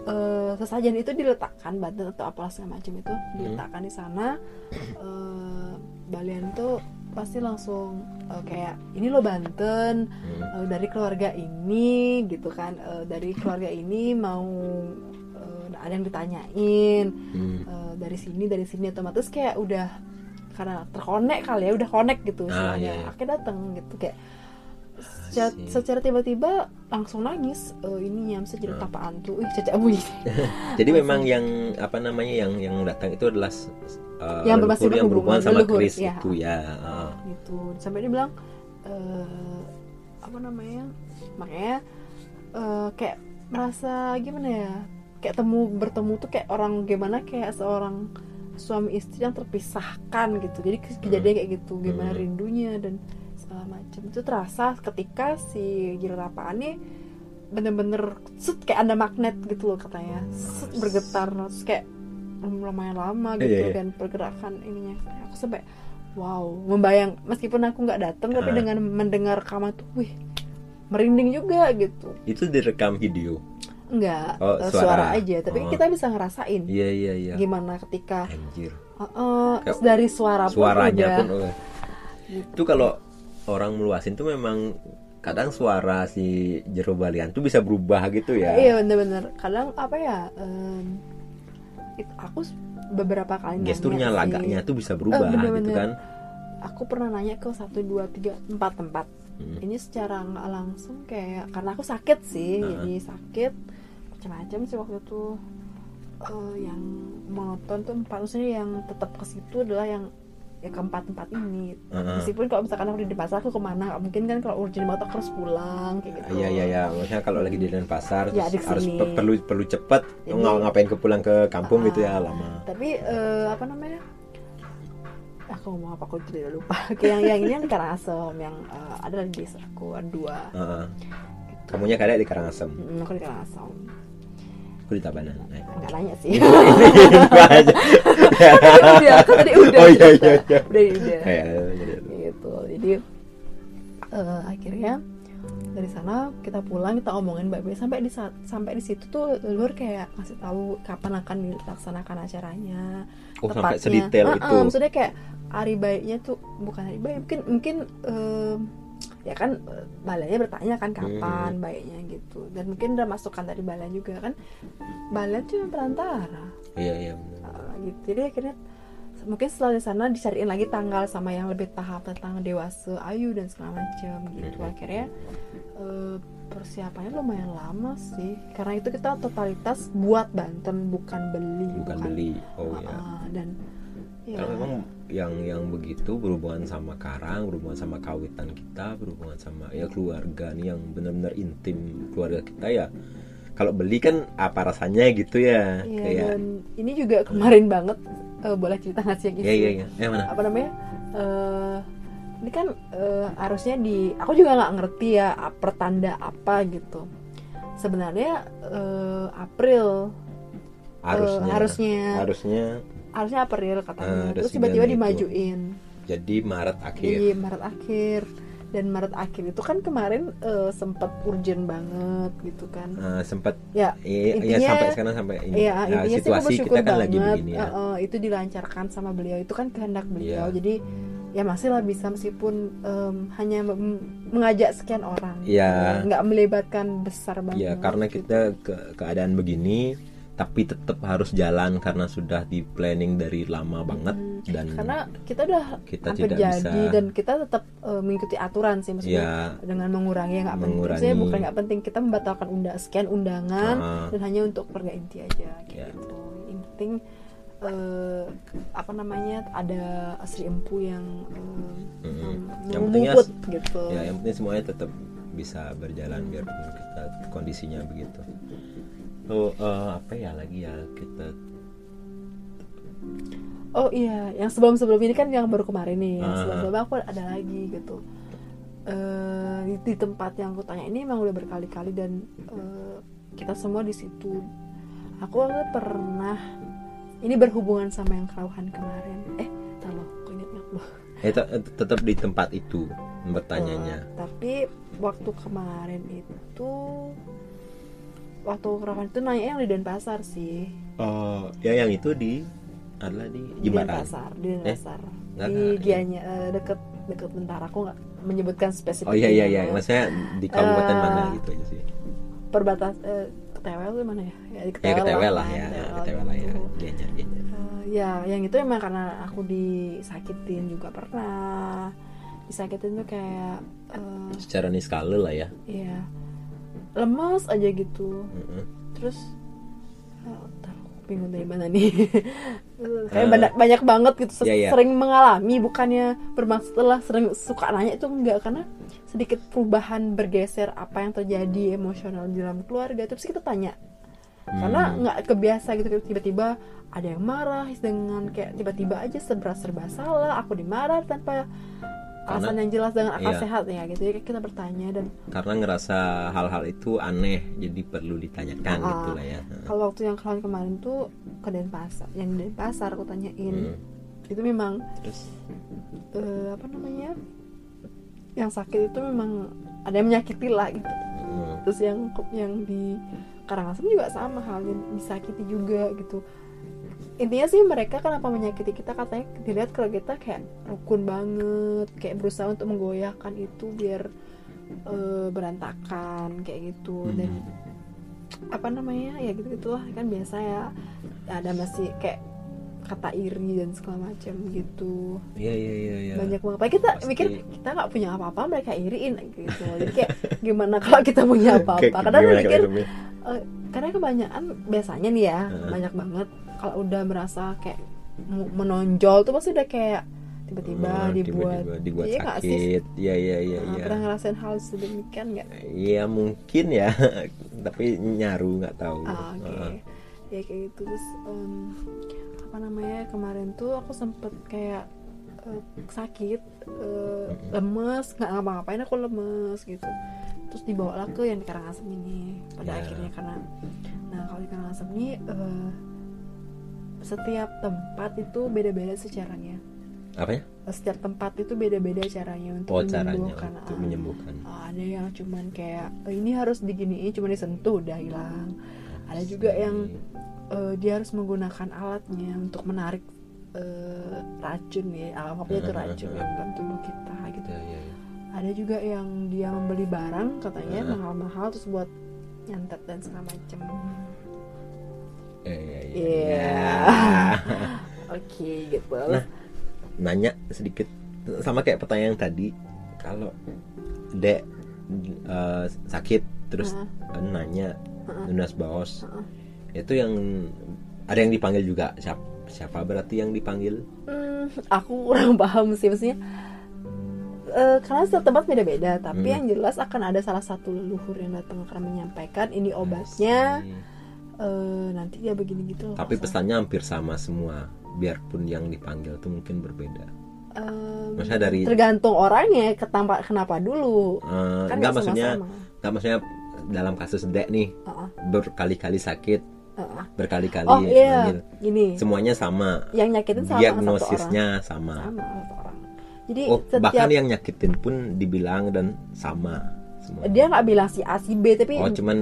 uh, sesajen itu diletakkan banten atau apa segala macam itu diletakkan di sana. Uh, *clears throat* Balian tuh pasti langsung uh, kayak ini loh Banten Hmm. uh, dari keluarga ini gitu kan, uh, dari keluarga ini mau uh, ada yang ditanyain Hmm. uh, dari sini dari sini otomatis kayak udah karena terkonek kali ya udah connect gitu Ah, semuanya iya, iya. akhirnya datang gitu kayak secara, see. secara tiba-tiba langsung nangis uh, ini yang bisa jadi Ah. tapaan tuh ih caca bunyi *laughs* Jadi memang yang apa namanya yang yang datang itu adalah uh, Yang masih yang berhubungan sama leluhur, keris ya. itu ya. Ah. gitu sampai dia bilang eh, apa namanya makanya eh, kayak merasa gimana ya kayak temu bertemu tuh kayak orang gimana kayak seorang suami istri yang terpisahkan gitu jadi ke- kejadian kayak gitu gimana Hmm. rindunya dan segala macam itu terasa ketika si Jirapaan nih bener-bener set kayak ada magnet gitu loh katanya set bergetar terus kayak lumayan lama gitu Iya, iya. dan pergerakan ininya aku sampai wow membayang meskipun aku nggak datang tapi Ah. dengan mendengar rekaman tuh wih merinding juga gitu Itu direkam video. enggak Oh, eh, suara. suara. aja tapi Oh. kita bisa ngerasain Iya iya iya. gimana ketika Anjir. eh, Kayak dari suara pun Suaranya udah pun oh. itu kalau orang meluasin tuh memang kadang suara si Jero Balian tuh bisa berubah gitu ya. iya bener-bener kadang apa ya em, it- aku beberapa kali nanya Gesturnya sih. lagaknya tuh bisa berubah Eh, bener-bener. gitu kan. aku pernah nanya ke satu dua tiga empat tempat Hmm. ini secara nggak langsung kayak karena aku sakit sih Heeh. jadi sakit macam-macam sih waktu itu Eh, yang monoton tuh empat maksudnya yang tetap ke situ adalah yang ya keempat tempat ini. Heeh. meskipun kalau misalkan aku di pasar aku ke mana? Mungkin kan kalau urgent banget aku harus pulang kayak gitu. Iya iya iya, maksudnya kalau lagi di Denpasar Ya, terus harus pe- perlu perlu cepat Jadi- ng- ngapain ke pulang ke kampung Ah. gitu ya lama. tapi eh, apa namanya? Aku ngomong apa aku jadi lupa. *laughs* Kayak yang yang ini yang di Karangasem yang eh, ada di desa aku ada dua. Heeh. Kamunya kadang di Karangasem, Mm, aku di Karangasem aku di Tabanan. Nah. nggak nanya sih udah *laughs* kan tadi udah Oh, iya, iya, iya. udah udah Ya, jadi- gitu jadi eh, akhirnya dari sana kita pulang kita omongin baik-baik sampai di sampai di situ tuh leluhur kayak ngasih tahu kapan akan dilaksanakan acaranya Oh sampai tepatnya. sedetail Ah, ah, itu. maksudnya kayak hari baiknya tuh bukan hari baik mungkin mungkin em, ya kan balanya bertanya kan kapan Hmm. baiknya gitu dan mungkin udah masukkan dari balanya juga kan balanya cuma perantara Iya iya. Uh, gitu jadi akhirnya mungkin setelah di sana dicariin lagi tanggal sama yang lebih tahap tentang dewasa ayu dan segala macam gitu Mhm. akhirnya uh, persiapannya lumayan lama sih karena itu kita totalitas buat Banten bukan beli Bukan beli. Oh Uh, iya. uh, dan ya Kalau memang yang yang begitu berhubungan sama karang, berhubungan sama kawitan kita, berhubungan sama ya keluarga nih yang benar-benar intim keluarga kita ya. Kalau beli kan apa rasanya gitu ya, Iya, kayak dan ini juga kemarin banget uh, boleh cerita nggak sih yang ya isu? ya ya. Eh mana? apa namanya eh ini kan eh, harusnya di aku juga nggak ngerti ya pertanda apa gitu sebenarnya eh, April Harusnya. harusnya. Harusnya harusnya April katanya. Eh, terus tiba-tiba dimajuin. Jadi Maret akhir. di Maret akhir. Dan Maret akhir itu kan kemarin eh, sempat urgent banget gitu kan. Eh, sempat ya iya iya, Intinya- sampai sekarang sampai ini. Iya, Nah, intinya sih situasi bersyukur kita kan banget. lagi begini ya. Eh, eh, itu dilancarkan sama beliau. Itu kan kehendak beliau. Iya. jadi ya masih lah bisa meskipun em, hanya mengajak sekian orang. Iya. Eh, nggak melibatkan besar banget ya karena gitu. kita ke keadaan begini tapi tetap harus jalan karena sudah di planning dari lama banget dan karena kita udah kita tidak jadi bisa- dan kita tetap eh, mengikuti aturan sih maksudnya ya dengan mengurangi yang nggak penting Mengurangi. Maksudnya bukan nggak penting kita membatalkan undang sekian undangan Ah. dan hanya untuk keluarga inti aja kayak Ya. gitu yang penting eh, apa namanya ada Sri Empu yang eh, Mm-mm. em, Yang pentingnya gitu ya yang penting semuanya tetap bisa berjalan biarpun kita kondisinya begitu oh eh, apa ya lagi ya kita oh iya yang sebelum sebelum ini kan yang baru kemarin nih yang Ah. sebelum sebelum aku ada lagi gitu. Eh, di, di tempat yang aku tanya ini emang udah berkali-kali dan eh, kita semua di situ. Aku waktu pernah ini berhubungan sama yang kerauhan kemarin. Eh loh aku ingat loh. Eh, te- tetap di tempat itu bertanyanya. Eh, tapi waktu kemarin itu waktu kerauhan itu nanya yang di Denpasar sih. Oh ya yang itu di adalah di Jimbaran Denpasar di Denpasar. nggak, di Gianya eh, deket deket bentar aku nggak menyebutkan spesifik oh iya iya iya. Maksudnya di kabupaten Eh, mana gitu aja sih. perbatas eh, ketewel tuh mana ya? Ya di ya ketewel lah kan, ya. Ketewel ketewel lah ya. Gianyar Gianyar Eh, ya yang itu emang karena aku disakitin juga pernah. Disakitin tuh kayak eh, secara niskala lah ya. Ya lemas aja gitu Mm-mm. terus oh, aku bingung dari mana nih *laughs* kayak Eh, banyak, banyak banget gitu iya, iya. sering mengalami bukannya bermaksud lah sering suka nanya itu enggak karena sedikit perubahan bergeser apa yang terjadi emosional di dalam keluarga terus kita tanya karena Hmm. nggak kebiasa gitu tiba-tiba ada yang marah dengan kayak tiba-tiba aja serba serba salah aku dimarah tanpa alasan yang jelas dengan akal iya. sehat ya gitu. Jadi kita bertanya dan karena ngerasa hal-hal itu aneh jadi perlu ditanyakan Ah, gitu lah ya. kalau waktu yang kalian kemarin tuh ke Denpasar yang Denpasar aku tanyain. Hmm. itu memang terus? eh, apa namanya? Yang sakit itu memang ada yang menyakiti lah gitu. Mm, terus yang yang di Karangasem juga sama halnya disakiti juga gitu intinya sih mereka kenapa menyakiti kita? Katanya dilihat kalau kita kayak rukun banget kayak berusaha untuk menggoyahkan itu biar eh, berantakan kayak gitu. Dan hmm. apa namanya? Ya gitu gitulah. Kan biasa ya ada masih kayak kata iri dan segala macam gitu. Iya iya iya iya. Banyak banget. Padahal kita Pasti. mikir kita nggak punya apa-apa mereka iriin gitu. Jadi kayak gimana kalau kita punya *laughs* apa-apa? Kadang gimana mikir eh, karena kebanyakan biasanya nih ya Heeh. banyak banget kalau udah merasa kayak menonjol tuh pasti udah kayak tiba-tiba Hmm, dibuat tiba-tiba dibuat. Iya sakit. Iya iya iya Nah, iya. pernah ngerasain hal sedemikian nggak? Iya mungkin ya. *laughs* Tapi nyaru nggak tahu. Ah, oke. Heeh. ya kayak gitu. Terus em, apa namanya kemarin tuh aku sempet kayak eh, sakit eh, lemes. Nggak ngapa-ngapain aku lemes gitu. Terus dibawa lah ke yang di Karangasem ini pada Ya. akhirnya karena nah kalau di Karangasem ini eh, setiap tempat itu beda-beda sih caranya. Apa ya? Setiap tempat itu beda-beda caranya untuk oh caranya menyembuhkan. untuk Ah. menyembuhkan. Ah, ada yang cuman kayak "Eh, ini harus diginiin cuma disentuh udah hilang. Ada juga yang eh, dia harus menggunakan alatnya untuk menarik eh, racun ya anggapnya itu racun yang *laughs* dalam tubuh kita gitu. Iya, iya, iya. ada juga yang dia membeli barang katanya mahal-mahal terus buat nyantet dan segala macem Iya, iya, iya. Iya. *laughs* Oke gitu Nah, nanya sedikit sama kayak pertanyaan tadi kalau dek eh, sakit terus Heeh. eh, nanya lunas baos Heeh. itu yang ada yang dipanggil juga siapa siapa berarti yang dipanggil Hmm, aku kurang *laughs* paham sih maksudnya eh, karena setiap tempat beda-beda tapi Hmm. yang jelas akan ada salah satu leluhur yang datang akan menyampaikan ini obatnya Asli. Eh, nanti dia begini gitu loh tapi pesannya hampir sama semua. Biarpun yang dipanggil tuh mungkin berbeda. Em, maksudnya dari tergantung orangnya ketampa kenapa dulu. Eh, kan enggak nggak maksudnya enggak maksudnya dalam kasus dek nih Heeh, berkali-kali sakit berkali-kali oh iya gini. Semuanya sama. Yang nyakitin sama diagnosisnya sama. Sama satu orang. Jadi oh setiap bahkan yang nyakitin pun dibilang dan sama semua. Dia nggak bilang si A si B tapi oh cuman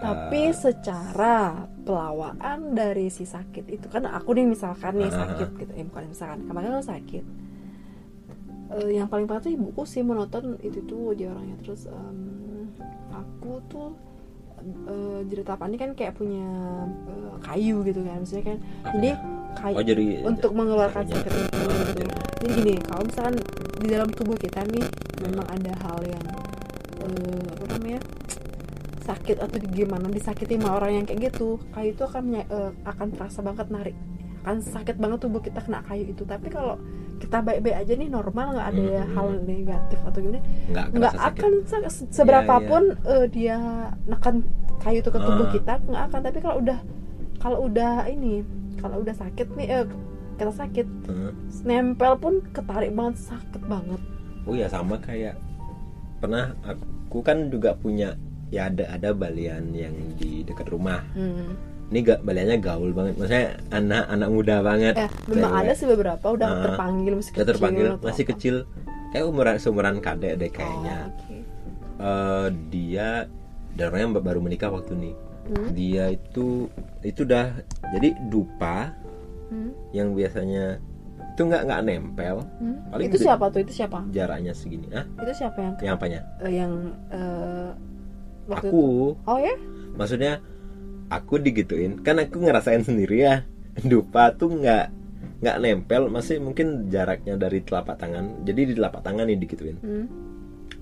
tapi eh, secara pelawaan dari si sakit itu kan aku nih misalkan nih Ah. sakit gitu eh bukan misalkan kemarin kan sakit. Eh, yang paling parah tuh ibuku sih menonton itu tuh dia orangnya. Terus em, aku tuh eh, di ini kan kayak punya eh, kayu gitu kan maksudnya kan. Jadi kayu oh jadi untuk mengeluarkan sakit itu gitu. jadi- gini, kalau misalkan di dalam tubuh kita nih memang ada hal yang eh, apa namanya sakit atau gimana disakiti sama orang yang kayak gitu, kayu itu akan eh, akan terasa banget narik, akan sakit banget tubuh kita kena kayu itu. Tapi kalau kita baik-baik aja nih normal nggak ada Hmm. hal negatif atau gimana, nggak nggak kerasa sakit akan se- seberapapun eh, dia nekan kayu itu ke tubuh Ah. kita nggak akan. Tapi kalau udah kalau udah ini kalau udah sakit nih eh, kita sakit Heeh. nempel pun ketarik banget sakit banget oh ya sama kayak pernah aku kan juga punya ya ada ada balian yang di dekat rumah hmm. ini gak baliannya gaul banget maksudnya anak anak muda banget eh memang ada sih beberapa udah Ah, terpanggil masih kecil terpanggil masih apa. kecil kayak umuran seumuran kadek deh kayaknya oh, oke. Eh, dia dan orangnya baru menikah waktu nih Hmm? dia itu itu udah jadi dupa Hmm? yang biasanya itu nggak nggak nempel Hmm? Paling itu siapa tuh itu siapa jaraknya segini ah itu siapa yang yang apanya eh, yang eh, waktu aku. oh ya? Maksudnya aku digituin. Kan aku ngerasain sendiri ya. Dupa tuh nggak nggak nempel. Masih mungkin jaraknya dari telapak tangan. Jadi di telapak tangan nih digituin. Hmm?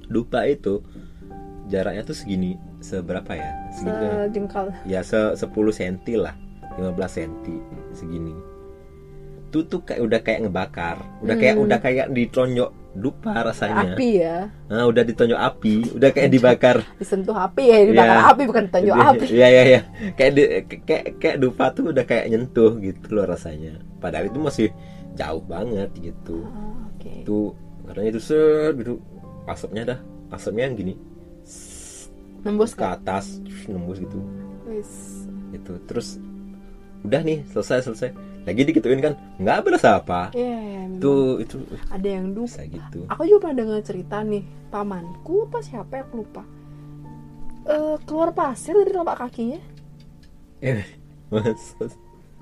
dupa itu jaraknya tuh segini seberapa ya? Segini kan? sejengkal. Ya se 10 cm lah. 15 cm segini. Itu tuh kayak udah kayak ngebakar. Udah kayak Hmm. udah kayak ditonjok dupa rasanya api ya nah, udah ditonjok api udah kayak dibakar disentuh api ya dibakar Iya. api bukan ditonjok Jadi- api Iya iya iya. Kayak di, kayak kayak dupa tuh udah kayak nyentuh gitu loh rasanya. Padahal itu masih jauh banget gitu. Ah, oke Itu katanya itu set gitu. Asapnya dah. Asapnya yang gini nembus ke kan atas nembus gitu. Wis. Gitu. Terus udah nih selesai selesai. Lagi dikituin kan nggak berasa apa. Iya, iya, memang. Itu ada yang bisa gitu. aku juga pernah dengar cerita nih pamanku apa siapa yang lupa Eh, keluar pasir dari telapak kakinya Eh, *laughs* maksud-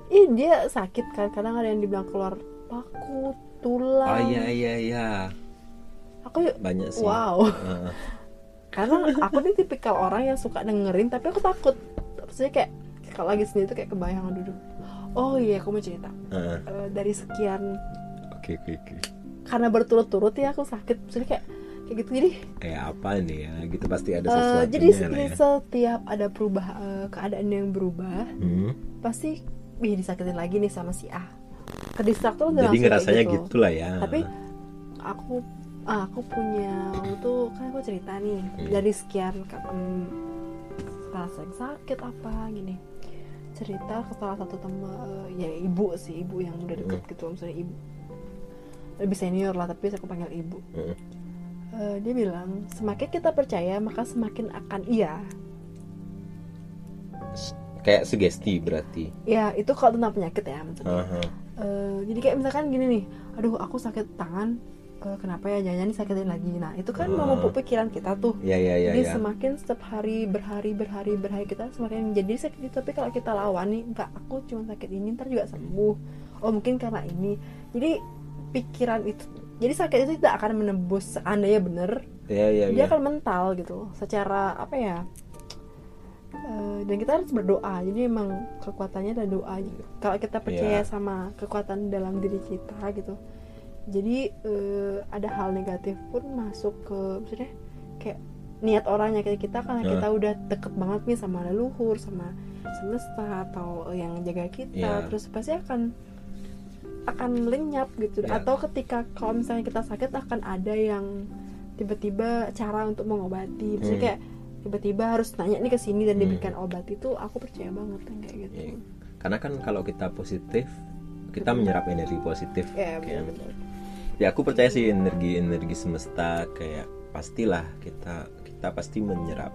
ih dia sakit kan kadang ada yang dibilang keluar paku tulang Oh iya iya iya. aku Banyak sih. wow Heeh. *laughs* karena aku nih tipikal orang yang suka dengerin tapi aku takut maksudnya kayak kalau lagi sendiri tuh kayak kebayang dulu oh iya aku mau cerita Heeh. Eh, dari sekian Oke oke oke. karena berturut-turut ya aku sakit maksudnya kayak kayak gitu jadi Kayak apa nih ya? Gitu pasti ada eh, sesuatu. jadi segini setiap ada perubah eh, keadaan yang berubah Hmm. pasti wih disakitin lagi nih sama si A kedistrak tuh Jadi ngerasanya gitu. gitu lah ya. tapi aku ah, aku punya waktu itu kan aku cerita nih Hmm. dari sekian em, rasa sakit apa gini cerita ke salah satu teman eh, ya ibu sih ibu yang udah deket Hmm. gitu misalnya ibu lebih senior lah tapi saya aku panggil ibu Heeh. Eh, dia bilang semakin kita percaya maka semakin akan iya kayak sugesti berarti. ya itu kalau tentang penyakit ya maksudnya Aha. Eh, jadi kayak misalkan gini nih aduh aku sakit tangan kenapa ya jangan disakitin lagi nah itu kan Ah. memupuk pikiran kita tuh Ya ya ya jadi ya. semakin setiap hari berhari berhari berhari kita semakin jadi sakit itu tapi kalau kita lawan nih enggak aku cuma sakit ini ntar juga sembuh oh mungkin karena ini jadi pikiran itu jadi sakit itu tidak akan menembus seandainya bener Ya ya dia ya. akan mental gitu secara apa ya Eh, dan kita harus berdoa jadi emang kekuatannya adalah doa kalau kita percaya Iya. sama kekuatan dalam diri kita gitu jadi eh, ada hal negatif pun masuk ke maksudnya kayak niat orang nyakit kita karena Nah. kita udah deket banget nih sama leluhur sama semesta atau yang jaga kita Iya. terus pasti akan akan lenyap gitu Iya. atau ketika kalau misalnya kita sakit akan ada yang tiba-tiba cara untuk mengobati misalnya Hmm. kayak tiba-tiba harus nanya nih ke sini dan Hmm. diberikan obat itu aku percaya banget kayak gitu Iya. Karena kan kalau kita positif, kita menyerap energi positif. ya Kayak- benar Ya aku percaya sih energi-energi semesta kayak pastilah kita kita pasti menyerap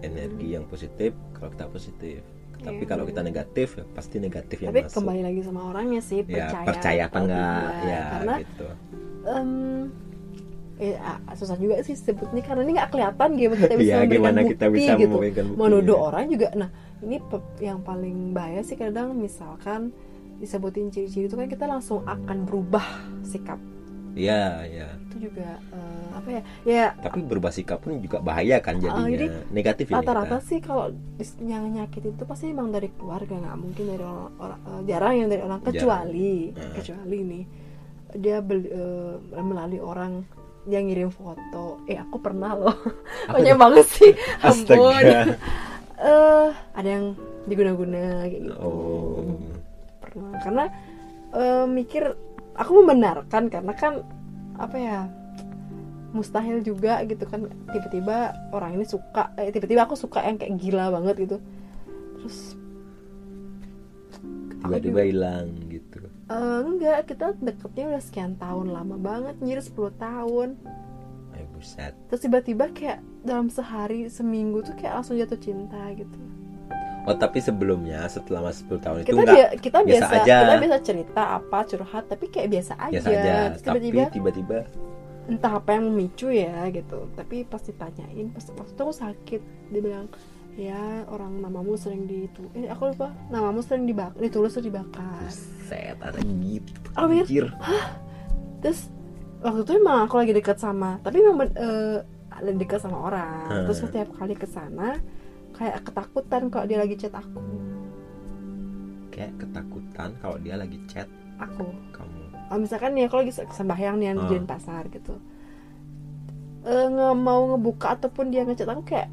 energi yang positif kalau kita positif. Tapi Iya. kalau kita negatif ya pasti negatif yang tapi masuk. kembali lagi sama orangnya sih ya percaya percaya apa enggak ya karena gitu. eh, ah, susah juga sih sebutnya karena ini nggak kelihatan gimana kita bisa memberikan gimana bukti kita bisa gitu bukti, mau nuduh iya. orang juga nah ini yang paling bahaya sih kadang misalkan disebutin ciri-ciri itu kan kita langsung akan berubah sikap Iya, iya. itu juga eh, apa ya ya Tapi berubah sikap pun juga bahaya kan jadinya. jadi Negatif ini. rata-rata sih kalau yang nyakit itu pasti emang dari keluarga nggak mungkin dari orang, orang eh, jarang yang dari orang kecuali Eh. kecuali nih dia beli, eh, melalui orang yang ngirim foto eh aku pernah loh banyak banget sih *laughs* ampun Astaga. eh ada yang diguna-guna kayak gitu Oh. Pernah karena eh, mikir aku membenarkan karena kan apa ya mustahil juga gitu kan tiba-tiba orang ini suka eh, tiba-tiba aku suka yang kayak gila banget gitu terus Tiba-tiba hilang gitu. Eh, enggak kita deketnya udah sekian tahun lama banget nyir 10 tahun Ay, buset. terus tiba-tiba kayak dalam sehari seminggu tuh kayak langsung jatuh cinta gitu Oh, tapi sebelumnya setelah 10 tahun itu kita enggak bia- kita biasa biasa, aja. kita biasa cerita apa curhat tapi kayak biasa aja, biasa aja. Terus Tapi tiba-tiba tiba-tiba entah apa yang memicu ya gitu tapi pasti tanyain pas waktu itu aku sakit dia bilang ya orang namamu sering ditu eh aku lupa namamu sering dibakar ditulis terus dibakar buset ada gitu. Oh. Anjir. terus waktu itu emang aku lagi dekat sama tapi memang ben- eh, dekat sama orang Hmm. terus setiap kali ke sana kayak ketakutan kalau dia lagi chat aku. Kayak ketakutan kalau dia lagi chat aku. kamu. oh, misalkan nih aku lagi sembahyang nih Hmm. di pasar gitu. Nge mau ngebuka ataupun dia ngechat aku kayak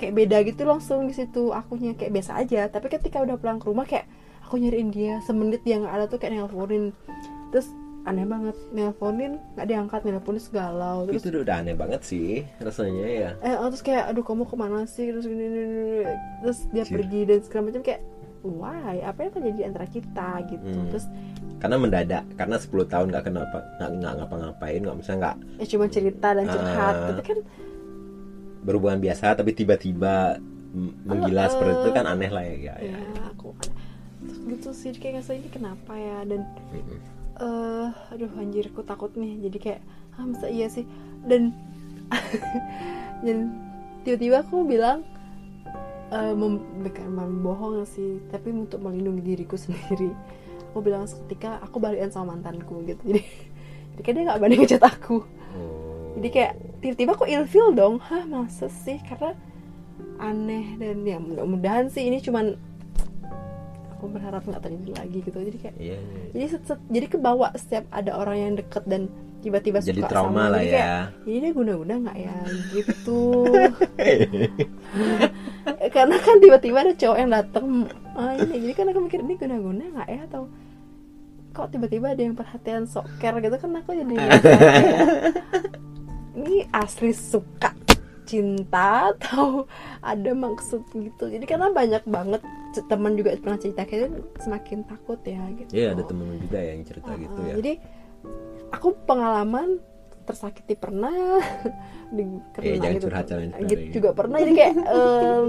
kayak beda gitu langsung di situ. Akunya kayak biasa aja. Tapi ketika udah pulang ke rumah kayak aku nyariin dia. Semenit dia nggak ada tuh kayak nelponin terus aneh banget nelponin nggak diangkat nelponin segalau terus Itu udah aneh banget sih rasanya ya. eh oh, terus kayak aduh kamu ke mana sih terus gini, gini, gini. terus dia Anjir. pergi dan segala macam kayak why apa yang terjadi antara kita gitu Hmm. terus Karena mendadak, karena 10 tahun nggak kenapa nggak nggak ngapa-ngapain, nggak bisa nggak ya cuma cerita dan curhat Ah. tapi kan berhubungan biasa tapi tiba-tiba menggila Eh, seperti itu kan aneh lah ya. ya. ya aku terus gitu sih kayak ngerasa ini kenapa ya dan Mm-mm. Eh aduh anjir aku takut nih. Jadi kayak ah masa iya sih? Dan *laughs* dan tiba-tiba aku bilang eh mem- bukan membohong sih tapi untuk melindungi diriku *laughs* sendiri. Aku bilang ketika aku balikan sama mantanku gitu. Jadi jadi kayak dia nggak berani ngechat aku. Oh. jadi kayak tiba-tiba aku ilfil dong hah masa sih? Karena aneh dan ya mudah-mudahan sih ini cuman aku berharap nggak terjadi lagi gitu. Jadi kayak Iya, iya. jadi set- set- jadi kebawa setiap ada orang yang deket dan tiba-tiba Jadi suka trauma sama lah jadi ya. kayak, ini dia guna-guna nggak ya? Gitu. *laughs* *laughs* Karena kan tiba-tiba ada cowok yang dateng ah ini jadi kan aku mikir ini guna-guna nggak ya? Atau kok tiba-tiba ada yang perhatian sok care gitu? Kan aku jadi *laughs* ini asli suka cinta atau ada maksud gitu? Jadi karena banyak banget teman juga pernah cerita kayak gitu, semakin takut ya gitu Iya, ada temen juga yang cerita gitu Uh-uh. ya. Jadi aku pengalaman tersakiti pernah *laughs* di Iya, jangan gitu, curhat, gitu iya. juga pernah jadi kayak em,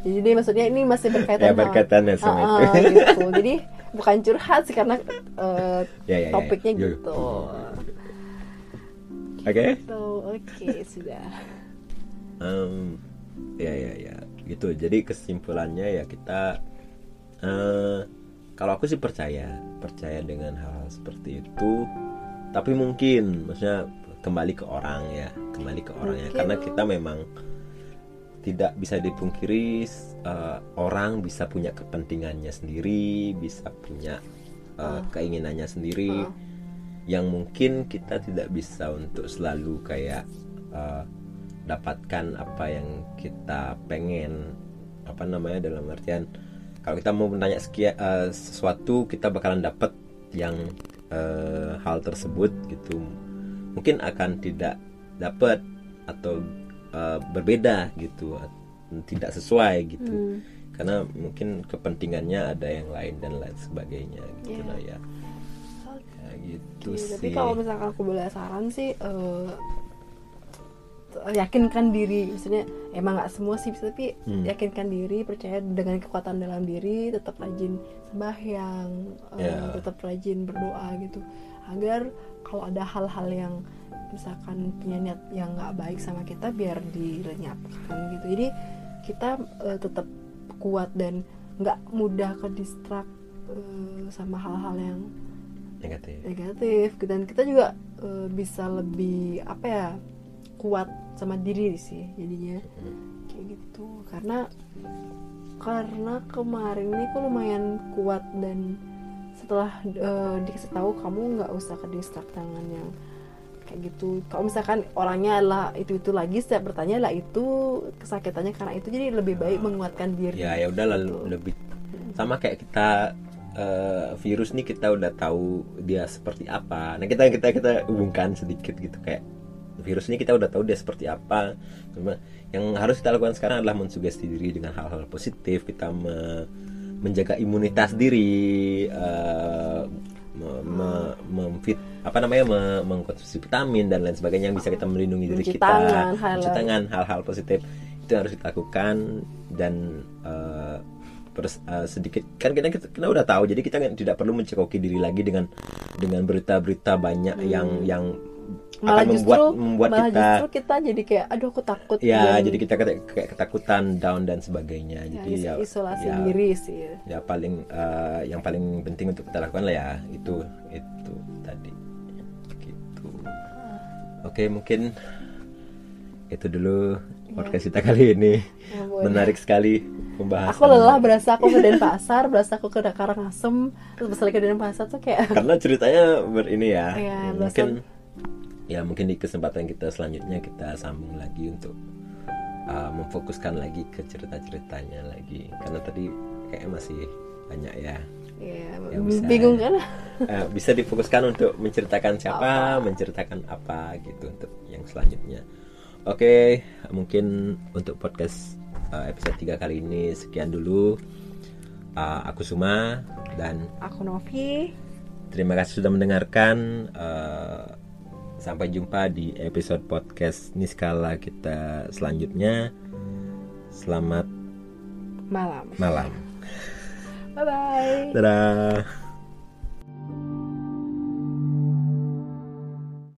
jadi ini maksudnya ini masih berkaitan Ya, berkaitan ya sama Uh-uh, itu. gitu jadi bukan curhat sih karena eh, Ya, ya, ya. topiknya Yuk. gitu Oke. Tuh, oke sudah Em, ya ya ya gitu jadi kesimpulannya ya kita eh kalau aku sih percaya percaya dengan hal seperti itu tapi mungkin maksudnya kembali ke orang ya kembali ke orangnya Mungkin. karena kita memang tidak bisa dipungkiri eh, orang bisa punya kepentingannya sendiri bisa punya eh, Ah. keinginannya sendiri Ah. yang mungkin kita tidak bisa untuk selalu kayak eh, dapatkan apa yang kita pengen. Apa namanya dalam artian kalau kita mau menanya sekia, eh, sesuatu kita bakalan dapat yang eh, hal tersebut gitu. Mungkin akan tidak dapat atau eh, berbeda gitu tidak sesuai gitu. Hmm. karena mungkin kepentingannya ada yang lain dan lain sebagainya gitu Iya. lah ya. Ya, gitu tapi sih. kalau misalkan aku boleh saran sih eh, yakinkan diri. Maksudnya emang nggak semua sih tapi Hmm. yakinkan diri percaya dengan kekuatan dalam diri tetap rajin sembahyang eh, Ya. tetap rajin berdoa gitu. Agar kalau ada hal-hal yang misalkan punya niat yang nggak baik sama kita biar dilenyapkan gitu. Jadi kita eh, tetap kuat dan nggak mudah ke distrak eh, sama hal-hal yang negatif. negatif. Dan kita juga eh, bisa lebih apa ya kuat sama diri sih jadinya. Hmm. kayak gitu. Karena karena kemarin ini aku lumayan kuat dan setelah eh, dikasih tahu kamu nggak usah ke distrak dengan yang kayak gitu. Kalau misalkan orangnya lah itu itu lagi setiap bertanya lah itu kesakitannya karena itu. Jadi lebih baik menguatkan diri. Ya ya udah lalu lebih sama kayak kita eh, virus nih kita udah tahu dia seperti apa. Nah kita kita kita hubungkan sedikit gitu kayak virus ini kita udah tahu dia seperti apa. Cuma yang harus kita lakukan sekarang adalah mensugesti diri dengan hal-hal positif. Kita me- menjaga imunitas diri eh, me- me- memfit apa namanya me- mengkonsumsi vitamin dan lain sebagainya yang bisa kita melindungi diri Mencuci kita. tangan, hal- mencuci tangan hal-hal positif itu yang harus kita lakukan dan eh, terus eh, sedikit kan kita, kita kita udah tahu jadi kita tidak perlu mencekoki diri lagi dengan dengan berita-berita banyak yang yang Hmm. Malah akan justru membuat membuat malah kita justru kita jadi kayak aduh aku takut ya dan- jadi kita kayak kayak ketakutan down dan sebagainya. Ya, jadi ya, isolasi ya, diri sih. ya paling eh, yang paling penting untuk kita lakukan lah ya itu itu tadi. Gitu. Oke mungkin itu dulu podcast kita kali ini. Ya, menarik sekali pembahasan. Aku lelah berasa aku ke Denpasar berasa aku ke Karangasem terus lagi ke Denpasar tuh kayak karena ceritanya ber ini ya, Iya, Ya, berasa- mungkin ya mungkin di kesempatan kita selanjutnya kita sambung lagi untuk uh, memfokuskan lagi ke cerita-ceritanya lagi. Karena tadi kayaknya masih banyak ya. Ya, Yang bisa- bingung kan? Eh, *laughs* bisa difokuskan untuk menceritakan siapa menceritakan apa gitu untuk yang selanjutnya. Oke mungkin untuk podcast uh, episode 3 kali ini sekian dulu. Uh, aku Suma dan aku Novi. Terima kasih sudah mendengarkan. Eh, sampai jumpa di episode podcast Niskala kita selanjutnya. Selamat malam malam. bye bye Dadah.